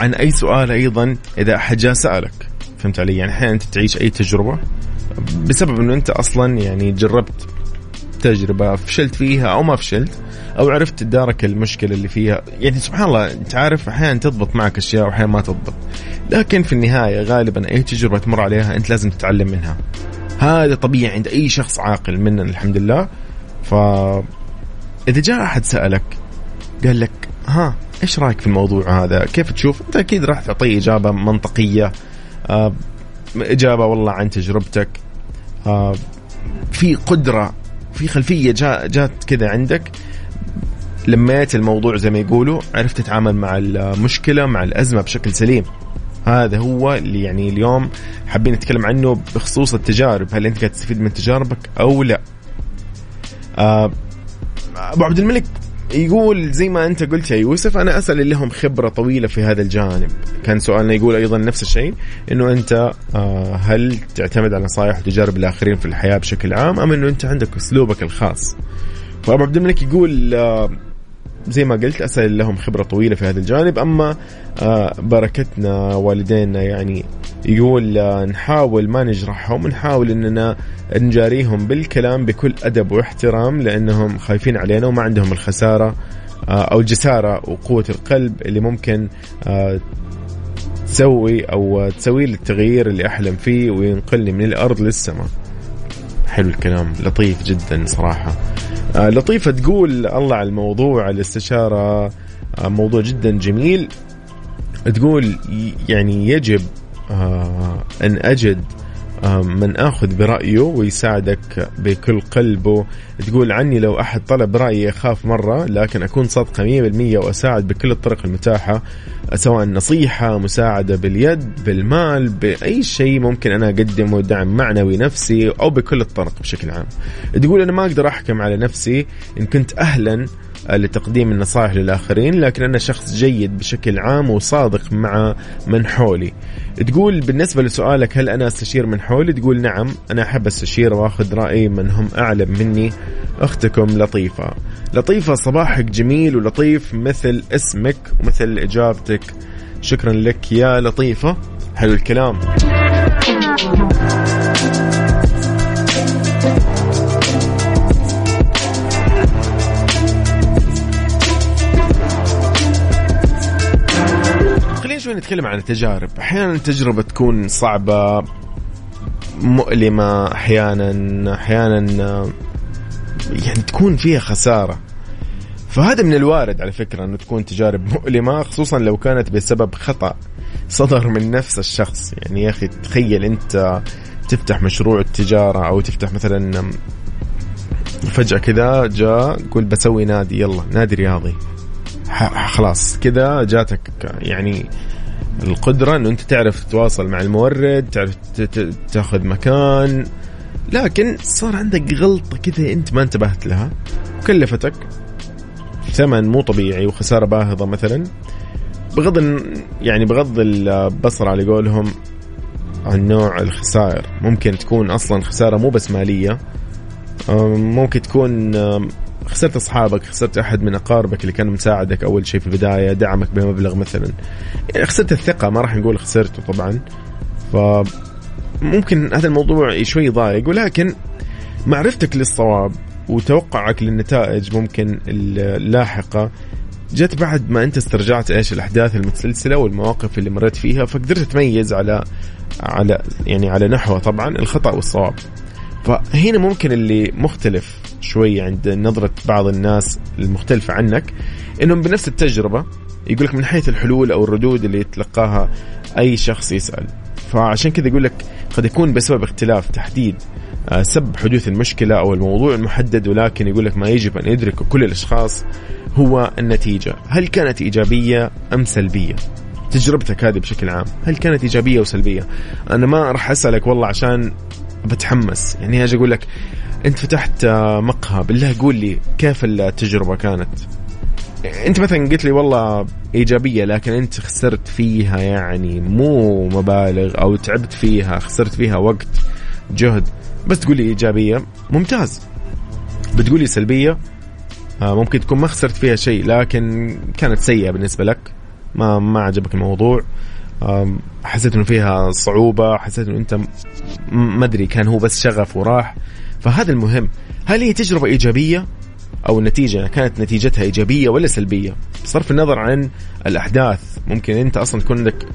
عن أي سؤال أيضا إذا أحد جاء سألك. فهمت علي؟ يعني أحيانا أنت تعيش أي تجربة بسبب إنه أنت أصلا يعني جربت تجربة فشلت فيها أو ما فشلت أو عرفت تدارك المشكلة اللي فيها. يعني سبحان الله أنت عارف أحيانا تضبط معك أشياء واحيانا ما تضبط. لكن في النهاية غالبا أي تجربة تمر عليها أنت لازم تتعلم منها. هذا طبيعي عند أي شخص عاقل مننا الحمد لله. ف إذا جاء أحد سألك قال لك ها إيش رأيك في الموضوع هذا؟ كيف تشوف؟ أنت أكيد راح تعطيه إجابة منطقية آه، إجابة والله عن تجربتك آه، في قدرة في خلفية جا جات كذا عندك. لميت الموضوع زي ما يقولوا عرفت تتعامل مع المشكلة مع الأزمة بشكل سليم. هذا هو اللي يعني اليوم حابين نتكلم عنه بخصوص التجارب. هل أنت قاعد تستفيد من تجاربك أو لا؟ آه، أبو عبد الملك يقول زي ما أنت قلت يا يوسف أنا أسأل اللي لهم خبرة طويلة في هذا الجانب. كان سؤالنا يقول أيضا نفس الشيء إنه أنت آه، هل تعتمد على نصائح وتجارب الآخرين في الحياة بشكل عام أم إنه أنت عندك أسلوبك الخاص؟ فأبو عبد الملك يقول آه، زي ما قلت اسال لهم خبرة طويلة في هذا الجانب. أما آه، بركتنا والدينا يعني يقول آه، نحاول ما نجرحهم نحاول إننا نجاريهم بالكلام بكل أدب واحترام لأنهم خايفين علينا وما عندهم الخسارة آه، أو الجساره وقوة القلب اللي ممكن تسوي أو تسوي لي التغيير اللي أحلم فيه وينقلني من الأرض للسماء. حلو الكلام لطيف جدا صراحة. آه، لطيفة تقول الله على الموضوع الاستشارة آه، موضوع جدا جميل. تقول يعني يجب آه، أن أجد من آخذ برأيه ويساعدك بكل قلبه تقول عني لو أحد طلب رأيي اخاف مرة لكن أكون صادقة 100% وأساعد بكل الطرق المتاحة سواء نصيحة مساعدة باليد بالمال بأي شيء ممكن أنا أقدمه دعم معنوي نفسي أو بكل الطرق بشكل عام. تقول أنا ما أقدر أحكم على نفسي إن كنت أهلا لتقديم النصائح للآخرين لكن أنا شخص جيد بشكل عام وصادق مع من حولي. تقول بالنسبة لسؤالك هل أنا أستشير من حولي؟ تقول نعم أنا أحب أستشير وأخذ رأي من هم أعلم مني. أختكم لطيفة. لطيفة صباحك جميل ولطيف مثل اسمك ومثل إجابتك. شكرا لك يا لطيفة. حلو الكلام؟ شوي نتكلم عن التجارب. أحيانا التجربة تكون صعبة مؤلمة أحيانا أحيانا يعني تكون فيها خسارة. فهذا من الوارد على فكرة إنه تكون تجارب مؤلمة خصوصا لو كانت بسبب خطأ صدر من نفس الشخص. يعني يا أخي تخيل أنت تفتح مشروع التجارة أو تفتح مثلا فجأة كذا جاء قول بسوي نادي يلا نادي رياضي. خلاص كذا جاتك يعني القدرة إنه أنت تعرف تتواصل مع المورد تعرف تاخذ مكان. لكن صار عندك غلطة كذا أنت ما انتبهت لها. وكلفتك ثمن مو طبيعي وخسارة باهظة مثلا. بغض يعني بغض البصر على قولهم عن نوع الخسائر. ممكن تكون أصلا خسارة مو بس مالية. ممكن تكون خسرت أصحابك خسرت أحد من أقاربك اللي كان مساعدك أول شيء في البداية دعمك بمبلغ مثلا. يعني خسرت الثقة ما راح نقول خسرته طبعا. ف ممكن هذا الموضوع شوي ضايق ولكن معرفتك للصواب وتوقعك للنتائج ممكن اللاحقة جت بعد ما أنت استرجعت إيش الأحداث المتسلسلة والمواقف اللي مريت فيها فقدرت تميز على على يعني على نحو طبعا الخطأ والصواب. فهنا ممكن اللي مختلف شوي عند نظرة بعض الناس المختلفة عنك إنهم بنفس التجربة يقول لك من حيث الحلول أو الردود اللي يتلقاها أي شخص يسأل. فعشان كذا يقول لك قد يكون بسبب اختلاف تحديد آه، سبب حدوث المشكلة أو الموضوع المحدد ولكن يقول لك ما يجب أن يدركه كل الأشخاص هو النتيجة. هل كانت إيجابية أم سلبية؟ تجربتك هذه بشكل عام هل كانت إيجابية أو سلبية؟ أنا ما راح أسألك والله عشان بتحمس. يعني أجي أقول لك أنت فتحت مقهى بالله قول لي كيف التجربة كانت؟ أنت مثلا قلت لي والله إيجابية لكن أنت خسرت فيها يعني مو مبالغ أو تعبت فيها خسرت فيها وقت جهد. بس تقول لي إيجابية ممتاز. بتقول لي سلبية آه، ممكن تكون ما خسرت فيها شيء لكن كانت سيئة بالنسبة لك. ما ما عجبك الموضوع. حسيت إنه فيها صعوبة حسيت إنه أنت ما أدري كان هو بس شغف وراح. فهذا المهم. هل هي تجربة إيجابية؟ أو النتيجة كانت نتيجتها إيجابية ولا سلبية؟ بصرف النظر عن الأحداث. ممكن أنت أصلا تكون عندك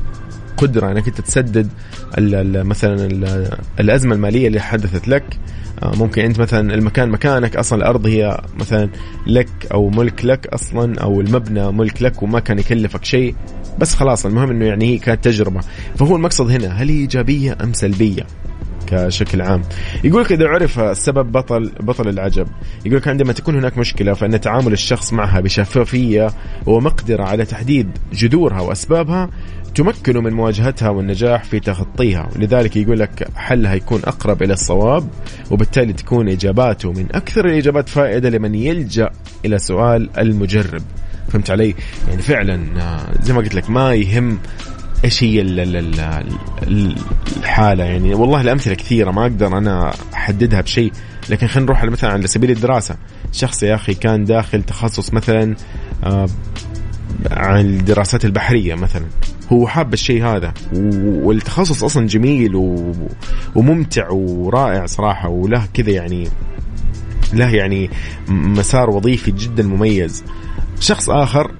قدرة إنك أنت تسدد مثلا الأزمة المالية اللي حدثت لك. آه، ممكن أنت مثلا المكان مكانك أصلا الأرض هي مثلا لك أو ملك لك أصلا أو المبنى ملك لك وما كان يكلفك شيء. بس خلاص المهم إنه يعني هي كانت تجربه فهو المقصد هنا هل هي إيجابية أم سلبية؟ كشكل عام. يقول لك إذا عرف السبب بطل بطل العجب. يقول لك عندما تكون هناك مشكلة فإن تعامل الشخص معها بشفافية ومقدرة على تحديد جذورها وأسبابها تمكنه من مواجهتها والنجاح في تخطيها. ولذلك يقول لك حلها يكون أقرب إلى الصواب وبالتالي تكون إجاباته من أكثر الإجابات فائدة لمن يلجأ إلى سؤال المجرب. فهمت علي؟ يعني فعلا آه، زي ما قلت لك ما يهم إيش هي الحالة. يعني والله الأمثلة كثيرة ما أقدر أنا أحددها بشيء. لكن خلينا نروح مثلا على سبيل الدراسة. شخص يا أخي كان داخل تخصص مثلا آه، عن الدراسات البحرية مثلا. هو حاب الشيء هذا والتخصص أصلا جميل وممتع ورائع صراحة وله كذا يعني له يعني مسار وظيفي جدا مميز. شخص آخر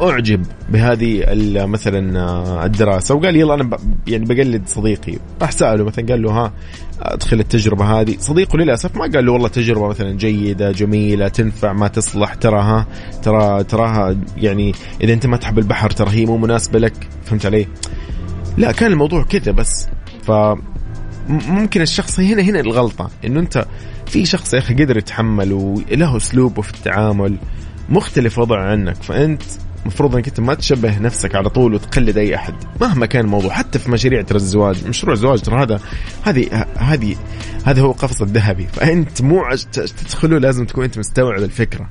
أعجب بهذه مثلا آه، الدراسة. وقال يلا أنا يعني بقلد صديقي. راح سأله مثلا قال له ها أدخل التجربة هذه. صديقه للأسف ما قال له والله تجربة مثلا جيدة جميلة تنفع ما تصلح تراها ترى تراها يعني إذا أنت ما تحب البحر ترى هي مو مناسبة لك. فهمت علي؟ لا كان الموضوع كذا بس. ف ممكن الشخص هنا هنا الغلطة. إنه أنت في شخص يا أخي قدر يتحمل وله أسلوبه في التعامل. مختلف وضع عنك فأنت المفروض إنك أنت ما تشبه نفسك على طول وتقلد أي أحد مهما كان الموضوع حتى في مشاريع ترى الزواج مشروع الزواج ترى هذا هذه هذه هذا هو قفص الذهبي فأنت مو تدخله لازم تكون أنت مستوعب الفكرة.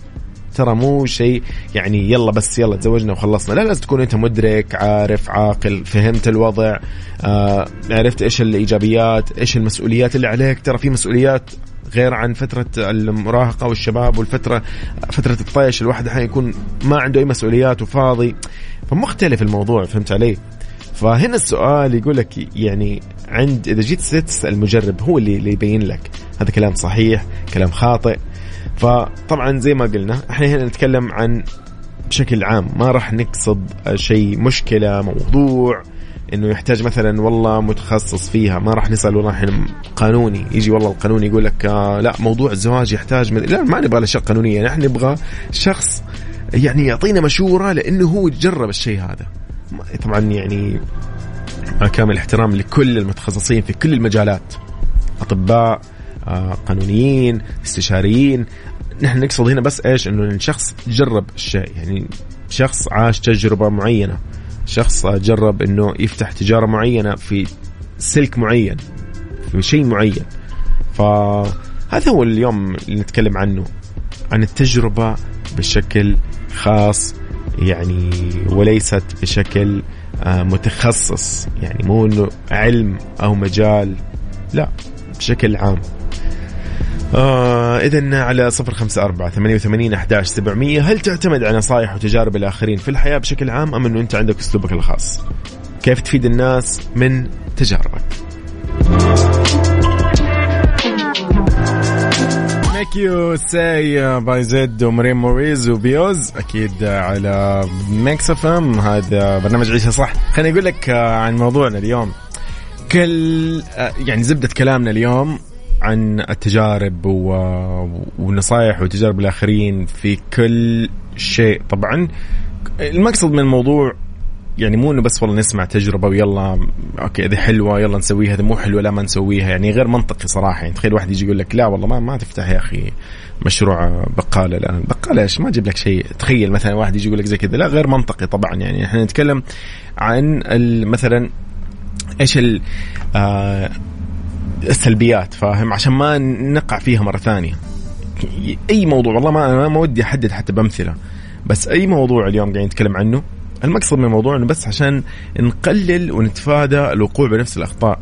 ترى مو شيء يعني يلا بس يلا تزوجنا وخلصنا. لا لازم تكون أنت مدرك عارف عاقل فهمت الوضع آه عرفت إيش الإيجابيات إيش المسؤوليات اللي عليك. ترى في مسؤوليات غير عن فترة المراهقة والشباب والفترة فترة الطيش الواحد أحيانا يكون ما عنده أي مسؤوليات وفاضي. فمختلف الموضوع فهمت علي؟ فهنا السؤال يقول لك يعني عند إذا جيت تسأل المجرب هو اللي اللي يبين لك. هذا كلام صحيح كلام خاطئ. فطبعا زي ما قلنا إحنا هنا نتكلم عن بشكل عام ما راح نقصد شيء مشكلة موضوع إنه يحتاج مثلا والله متخصص فيها ما راح نسأل والله إحنا قانوني يجي والله القانون يقول لك آه لا موضوع الزواج يحتاج من لا ما نبغى الأشياء قانونيه نحن نبغى شخص يعني يعطينا مشورة لإنه هو جرب الشيء هذا. طبعا يعني كامل الاحترام لكل المتخصصين في كل المجالات أطباء قانونيين استشاريين. نحن نقصد هنا بس إيش؟ إنه الشخص جرب الشيء. يعني شخص عاش تجربة معينة. شخص جرب إنه يفتح تجارة معينة في سلك معين في شيء معين. فهذا هو اليوم اللي نتكلم عنه. عن التجربة بشكل خاص يعني وليست بشكل آه، متخصص. يعني مو إنه علم أو مجال. لا. بشكل عام. آه إذا على صفر خمسة أربعة ثمانية وثمانين أحداش سبعمية. هل تعتمد على نصائح وتجارب الآخرين في الحياة بشكل عام أم أنه أنت عندك أسلوبك الخاص؟ كيف تفيد الناس من تجاربك؟ Make You Say by Zedd و Maren Morris و BEAUZ أكيد على Mix FM هذا برنامج عيشها صح. خليني أقول لك آه، عن موضوعنا اليوم. كل آه، يعني زبدة كلامنا اليوم عن التجارب ونصائح وتجارب الآخرين في كل شيء. طبعا المقصد من الموضوع يعني مو إنه بس والله نسمع تجربة ويلا أوكي هذه حلوة يلا نسويها هذه مو حلوة لا ما نسويها. يعني غير منطقي صراحة. يعني تخيل واحد يجي يقول لك لا والله ما ما تفتح يا أخي مشروع بقالة. الان بقالة إيش؟ ما أجيب لك شيء. تخيل مثلا واحد يجي يقول لك زي كذا. لا غير منطقي طبعا. يعني إحنا نتكلم عن مثلا إيش آه السلبيات فاهم؟ عشان ما نقع فيها مرة ثانية. أي موضوع والله ما ما ودي أحدد حتى بأمثلة. بس أي موضوع اليوم قاعدين نتكلم عنه المقصد من الموضوع انه بس عشان نقلل ونتفادى الوقوع بنفس الأخطاء.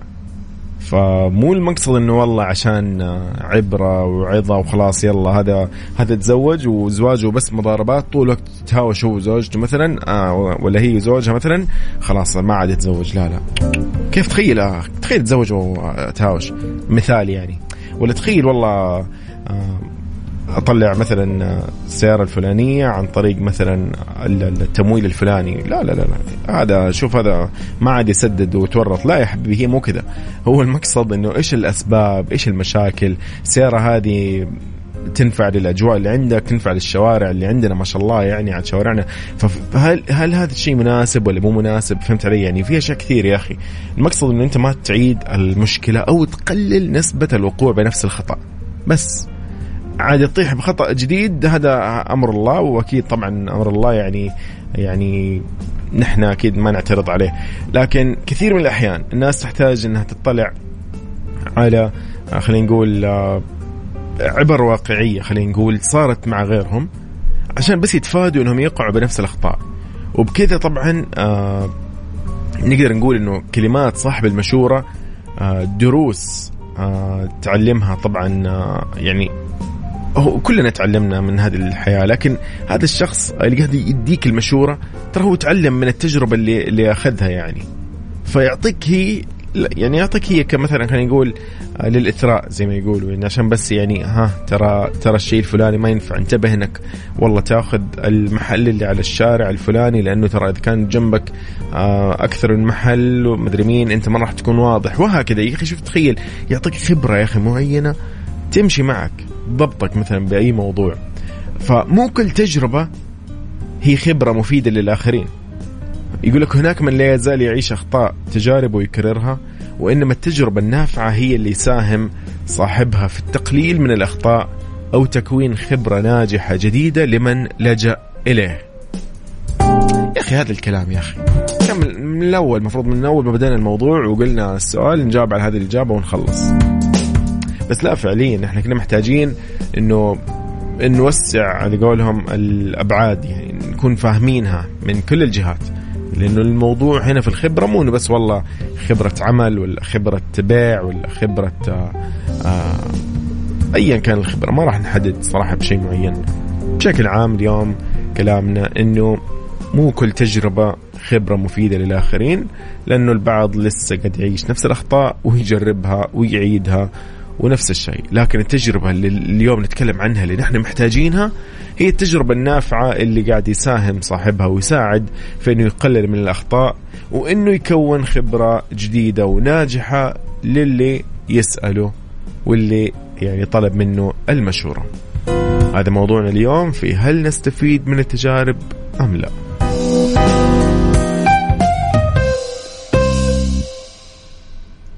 فمو المقصد إنه والله عشان عبرة وعظة وخلاص يلا هذا هذا تزوج وزواجه بس مضاربات طول الوقت تهاوش هو وزوجته مثلا آه ولا هي وزوجها مثلا خلاص ما عاد يتزوج لا لا. كيف تخيل آه تخيل تزوج وتهاوش مثال يعني. ولا تخيل والله آه أطلع مثلا السيارة الفلانية عن طريق مثلا التمويل الفلاني. لا لا لا. هذا شوف هذا ما عاد يسدد وتورط لا يا حبيبي هي مو كذا. هو المقصد إنه إيش الأسباب إيش المشاكل؟ السيارة هذه تنفع للأجواء اللي عندك تنفع للشوارع اللي عندنا ما شاء الله يعني عن شوارعنا. فهل هل هذا الشيء مناسب ولا مو مناسب؟ فهمت علي؟ يعني في أشياء كثير يا أخي. المقصد إنه أنت ما تعيد المشكلة أو تقلل نسبة الوقوع بنفس الخطأ. بس. عاد تطيح بخطأ جديد هذا أمر الله وأكيد طبعا أمر الله يعني يعني نحن أكيد ما نعترض عليه. لكن كثير من الأحيان الناس تحتاج إنها تطلع على خلينا نقول عبر واقعية خلينا نقول صارت مع غيرهم عشان بس يتفادوا إنهم يقعوا بنفس الأخطاء. وبكذا طبعا آه نقدر نقول إنه كلمات صاحب المشورة آه دروس آه تعلمها طبعا آه يعني هو كلنا تعلمنا من هذه الحياة لكن هذا الشخص اللي قاعد يديك المشورة ترى هو تعلم من التجربة اللي اللي أخذها يعني. فيعطيك هي يعني يعطيك هي كمثلا خلينا نقول آه، للإثراء زي ما يقولوا يعني عشان بس يعني ها ترى ترى الشيء الفلاني ما ينفع انتبه إنك والله تأخذ المحل اللي على الشارع الفلاني لأنه ترى إذا كان جنبك آه، أكثر من محل ومدري مين أنت ما راح تكون واضح وهكذا. يا أخي شوف تخيل يعطيك خبرة يا أخي معينة تمشي معك. ضبطك مثلا بأي موضوع فمو كل تجربة هي خبرة مفيدة للآخرين يقول لك هناك من لا يزال يعيش أخطاء تجارب ويكررها وإنما التجربة النافعة هي اللي يساهم صاحبها في التقليل من الأخطاء أو تكوين خبرة ناجحة جديدة لمن لجأ إليه. يا أخي هذا الكلام يا أخي من الأول المفروض من اول ما بدينا الموضوع وقلنا السؤال نجاوب على هذه الإجابة ونخلص. بس لا فعليا إحنا كنا محتاجين إنه نوسع على قولهم الأبعاد يعني نكون فاهمينها من كل الجهات. لأنه الموضوع هنا في الخبرة مو إنه بس والله خبرة عمل ولا خبرة بيع ولا خبرة آه، آآ ايا كان الخبرة ما راح نحدد صراحة بشيء معين. بشكل عام اليوم كلامنا إنه مو كل تجربة خبرة مفيدة للآخرين لأنه البعض لسه قاعد يعيش نفس الأخطاء ويجربها ويعيدها. ونفس الشيء. لكن التجربة اللي اليوم نتكلم عنها اللي نحن محتاجينها هي التجربة النافعة اللي قاعد يساهم صاحبها ويساعد في إنه يقلل من الأخطاء وإنه يكون خبرة جديدة وناجحة للي يسأله واللي يعني طلب منه المشورة. هذا موضوعنا اليوم في هل نستفيد من التجارب أم لا.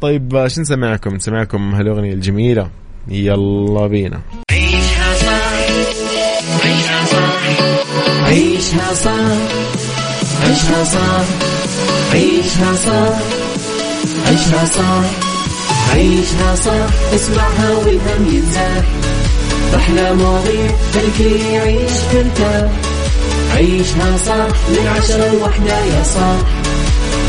طيب شو نسمعكم نسمعكم هالأغنية الجميلة يلا بينا. عيشها صح عيشها صح عيشها صح عيشها صح عيشها صح عيشها صح عيشها صح. اسمعها والهم ينزاح أحلى مواضيع خلي يعيش ترتاح عيشها صح من عشرة لوحدة يا صاح.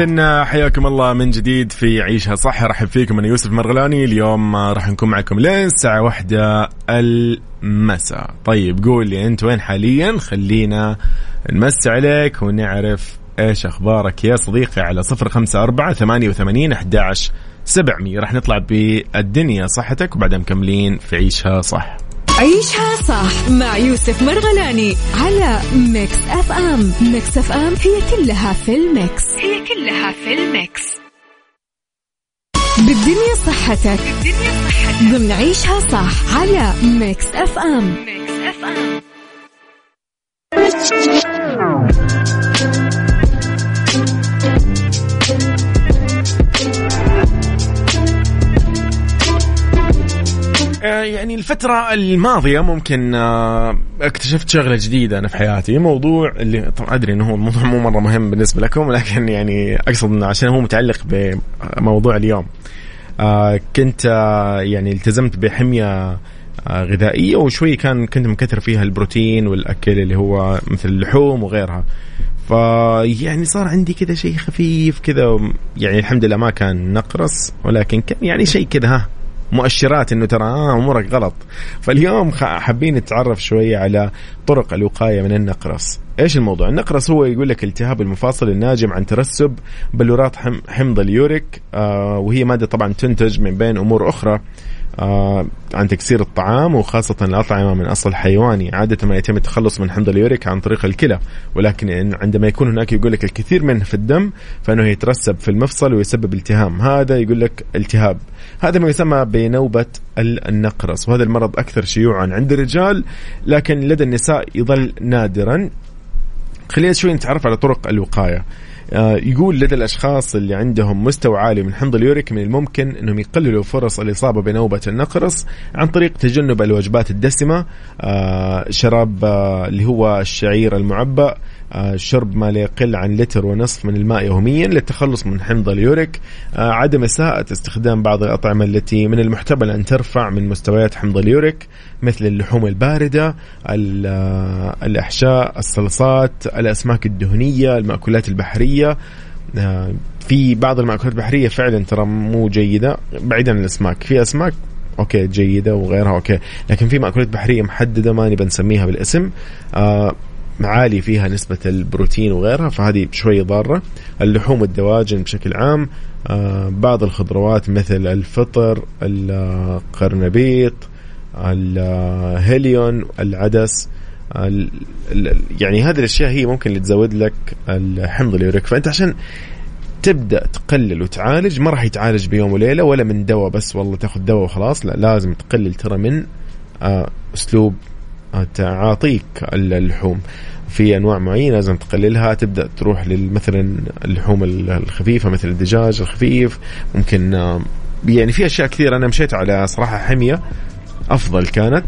إذن حياكم الله من جديد في عيشها صح. رحب فيكم أنا يوسف مرغلاني. اليوم راح نكون معكم لين الساعة واحدة المساء. طيب قول لي أنت وين حاليا؟ خلينا نمس عليك ونعرف إيش أخبارك يا صديقي على صفر خمسة أربعة ثمانية وثمانين أحداش سبعمية راح نطلع بالدنيا صحتك وبعدها مكملين في عيشها صح عيشها صح مع يوسف مرغلاني على Mix FM. Mix FM هي كلها في ال mix. هي كلها في ال mix. بالدنيا صحتك. بالدنيا صحتك. ضمن عيشها صح على ميكس أف أم. ميكس أف أم. يعني الفترة الماضية ممكن آه، اكتشفت شغلة جديدة أنا في حياتي. موضوع اللي طبعا أدري أنه هو الموضوع مو مرة مهم بالنسبة لكم لكن يعني أقصد أنه عشان هو متعلق بموضوع اليوم. آه، كنت يعني التزمت بحمية غذائية وشوي كان كنت مكثر فيها البروتين والأكل اللي هو مثل اللحوم وغيرها. فيعني صار عندي كذا شيء خفيف كذا يعني الحمد لله ما كان نقرس ولكن كان يعني شيء كذا ها. مؤشرات إنه ترى آه أمورك غلط. فاليوم حابين نتعرف شوية على طرق الوقاية من النقرس. إيش الموضوع؟ النقرس هو يقول لك التهاب المفاصل الناجم عن ترسب بلورات حمض اليوريك آه وهي مادة طبعا تنتج من بين أمور أخرى. عن تكسير الطعام وخاصة الأطعمة من أصل حيواني. عادة ما يتم التخلص من حمض اليوريك عن طريق الكلى. ولكن عندما يكون هناك يقول لك الكثير منه في الدم فإنه يترسب في المفصل ويسبب التهاب هذا يقول لك التهاب. هذا ما يسمى بنوبة النقرس. وهذا المرض أكثر شيوعا عند الرجال لكن لدى النساء يظل نادرا. خلينا شوي نتعرف على طرق الوقاية. آه، يقول لدى الأشخاص اللي عندهم مستوى عالي من حمض اليوريك من الممكن أنهم يقللوا فرص الإصابة بنوبة النقرس عن طريق تجنب الوجبات الدسمة آه، شراب آه، اللي هو الشعير المعبأ آه، شرب ما لا يقل عن لتر ونصف من الماء يوميا للتخلص من حمض اليوريك. آه، عدم إساءة استخدام بعض الأطعمة التي من المحتمل أن ترفع من مستويات حمض اليوريك مثل اللحوم الباردة آه، الأحشاء الصلصات الأسماك الدهنية المأكولات البحرية. في بعض المأكولات البحرية فعلا ترى مو جيدة بعيدا عن الأسماك. في أسماك okay جيدة وغيرها okay لكن في مأكولات بحرية محددة ما نبى نسميها بالاسم. آه عالي فيها نسبة البروتين وغيرها فهذه شوي ضارة. اللحوم والدواجن بشكل عام آه بعض الخضروات مثل الفطر القرنبيط الهيليون العدس يعني هذه الأشياء هي ممكن اللي تزود لك الحمض اليوريك. فأنت عشان تبدأ تقلل وتعالج ما راح يتعالج بيوم وليلة ولا من دواء بس والله تاخذ دواء وخلاص لا لازم تقلل ترى من آه أسلوب تعاطيك اللحوم. في أنواع معينة لازم تقللها. تبدأ تروح مثلا اللحوم الخفيفة مثل الدجاج الخفيف. ممكن يعني في أشياء كثيرة. أنا مشيت على صراحة حمية أفضل كانت.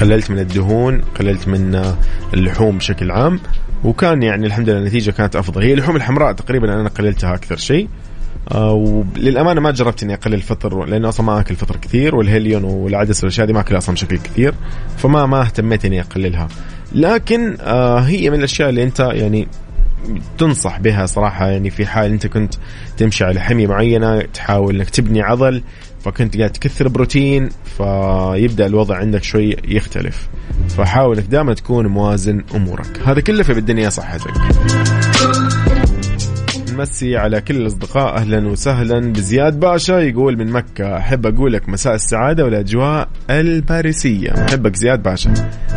قللت من الدهون قللت من اللحوم بشكل عام. وكان يعني الحمد لله النتيجة كانت أفضل. هي اللحوم الحمراء تقريبا أنا قللتها أكثر شيء. آه، وللأمانة ما جربت إني أقلل الفطر لأنه أصلا ما أكل فطر كثير والهيليون والعدس والأشياء دي ما أكلها أصلا بشكل كثير فما ما اهتميت إني أقللها. لكن آه هي من الأشياء اللي أنت يعني تنصح بها صراحة يعني في حال أنت كنت تمشي على حمية معينة تحاول إنك تبني عضل فكنت قاعد تكثر بروتين فيبدأ الوضع عندك شوي يختلف. فحاول إنك دائما تكون موازن أمورك. هذا كله في بالدنيا صحتك. نمسي على كل الأصدقاء أهلا وسهلا بزياد باشا يقول من مكة أحب أقول لك مساء السعادة والأجواء الباريسية. محبك زياد باشا.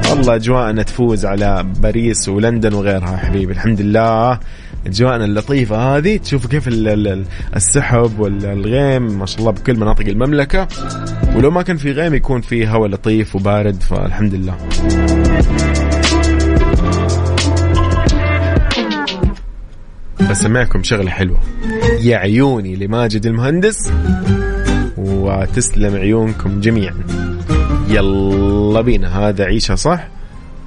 والله أجواءنا تفوز على باريس ولندن وغيرها حبيبي الحمد لله. أجواءنا اللطيفة هذه تشوفوا كيف السحب والغيم ما شاء الله بكل مناطق المملكة. ولو ما كان في غيم يكون في هواء لطيف وبارد فالحمد لله. بسمعكم شغلة حلوة. يا عيوني لماجد المهندس وتسلم عيونكم جميعا. يلا بينا هذا عيشها صح؟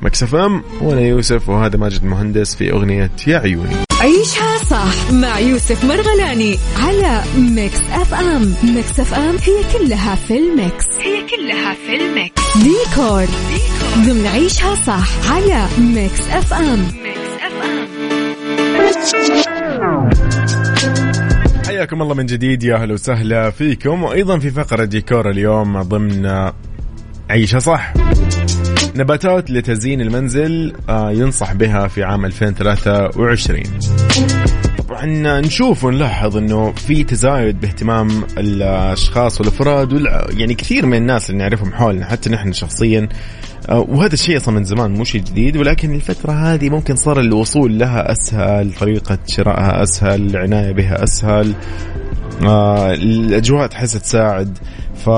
Mix FM؟ وأنا يوسف وهذا ماجد المهندس في أغنية يا عيوني. عيشها صح مع يوسف مرغلاني على Mix FM. Mix FM هي كلها في ال Mix. هي كلها في ال Mix. ديكور, ديكور. ضمن عيشها صح على Mix FM. Mix. FM حياكم الله من جديد يا أهلا وسهلا فيكم. وأيضا في فقرة ديكور اليوم ضمن عيشة صح. نباتات لتزيين المنزل آه، ينصح بها في عام 2023 طبعا نشوف ونلاحظ إنه في تزايد باهتمام الأشخاص والأفراد يعني كثير من الناس اللي نعرفهم حولنا حتى نحن شخصيا. آه، وهذا الشيء أصلا من زمان مو شيء جديد ولكن الفترة هذه ممكن صار الوصول لها أسهل طريقة شرائها أسهل العناية بها أسهل. آه الأجواء تحس تساعد. ف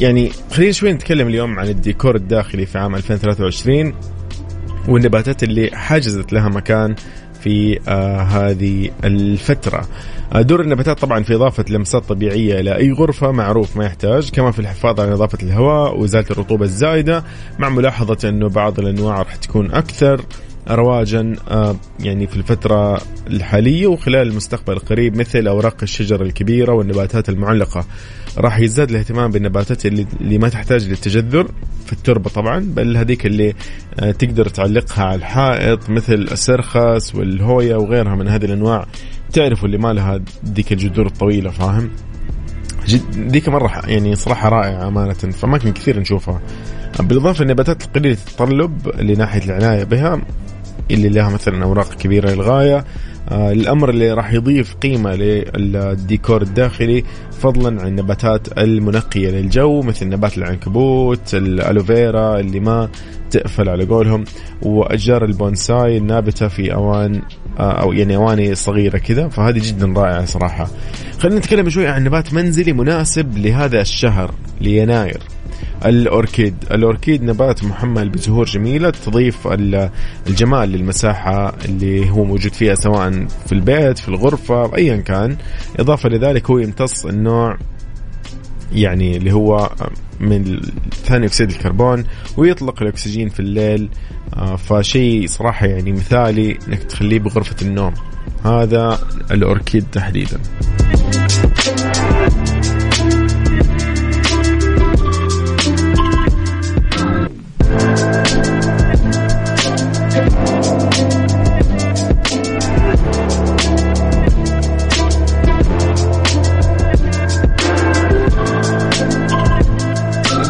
يعني خلينا شوي نتكلم اليوم عن الديكور الداخلي في عام 2023 والنباتات اللي حجزت لها مكان. في آه هذه الفترة. آه دور النباتات طبعا في إضافة لمسات طبيعية إلى أي غرفة معروف ما يحتاج كمان في الحفاظ على نظافة الهواء وإزالة الرطوبة الزايدة مع ملاحظة أنه بعض الأنواع راح تكون أكثر. رواجا آه، يعني في الفترة الحالية وخلال المستقبل القريب مثل أوراق الشجر الكبيرة والنباتات المعلقة. راح يزداد الاهتمام بالنباتات اللي, اللي ما تحتاج للتجذر في التربة طبعا بل هذيك اللي آه، تقدر تعلقها على الحائط مثل السرخس والهويا وغيرها من هذه الأنواع. تعرفوا اللي ما لها ديك الجذور الطويلة فاهم؟ جد ذيك مرة يعني صراحة رائعة أمانة في اماكن كثير نشوفها. بالإضافة النباتات القليلة التطلب لناحية العناية بها. اللي لها مثلا أوراق كبيرة للغاية. آه الأمر اللي راح يضيف قيمة للديكور الداخلي فضلا عن النباتات المنقية للجو مثل نبات العنكبوت ال aloe vera اللي ما تقفل على قولهم وأشجار البونساي النابتة في اوان آه أو يعني أواني صغيرة كذا. فهذه جدا رائعة صراحة. خلينا نتكلم شوي عن نبات منزلي مناسب لهذا الشهر ليناير. الأوركيد. الأوركيد نبات محمل بزهور جميلة تضيف الجمال للمساحة اللي هو موجود فيها سواء في البيت في الغرفة أيا كان. إضافة لذلك هو يمتص النوع يعني اللي هو من ثاني أكسيد الكربون ويطلق الأكسجين في الليل. آه، فشيء صراحة يعني مثالي إنك تخليه بغرفة النوم. هذا الأوركيد تحديدا.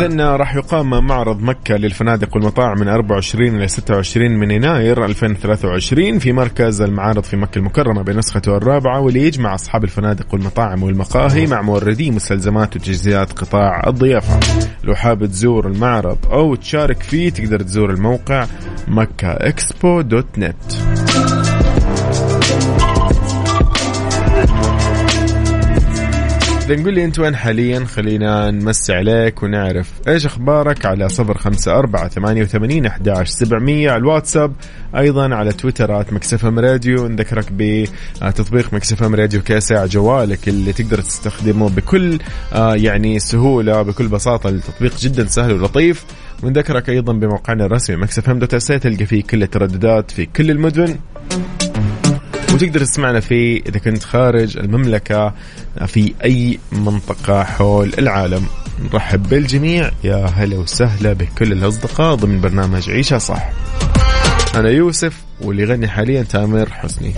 إذا راح يقام معرض مكة للفنادق والمطاعم من 24 إلى 26 من يناير 2023 في مركز المعارض في مكة المكرمة بنسخته الرابعة واللي يجمع أصحاب الفنادق والمطاعم والمقاهي مع موردي مستلزمات وتجهيزات قطاع الضيافة. لو حاب تزور المعرض أو تشارك فيه تقدر تزور الموقع مكة إكسبو دوت نت. إذا نقول لي أنت وين حاليا؟ خلينا نمسي عليك ونعرف. إيش أخبارك؟ على صفر خمسة أربعة ثمانية وثمانين أحداش سبعمية. على الواتساب أيضا على تويتر at Mix FM Radio. نذكرك بتطبيق Mix FM Radio كاسع جوالك اللي تقدر تستخدمه بكل آه، يعني سهولة بكل بساطة. التطبيق جدا سهل ولطيف. ونذكرك أيضا بموقعنا الرسمي Mix FM dot تلقى فيه كل الترددات في كل المدن. وتقدر تسمعنا فيه إذا كنت خارج المملكة في أي منطقة حول العالم؟ نرحب بالجميع. يا هلا وسهلا بكل الأصدقاء ضمن برنامج عيشة صح. أنا يوسف واللي يغني حاليا تامر حسني.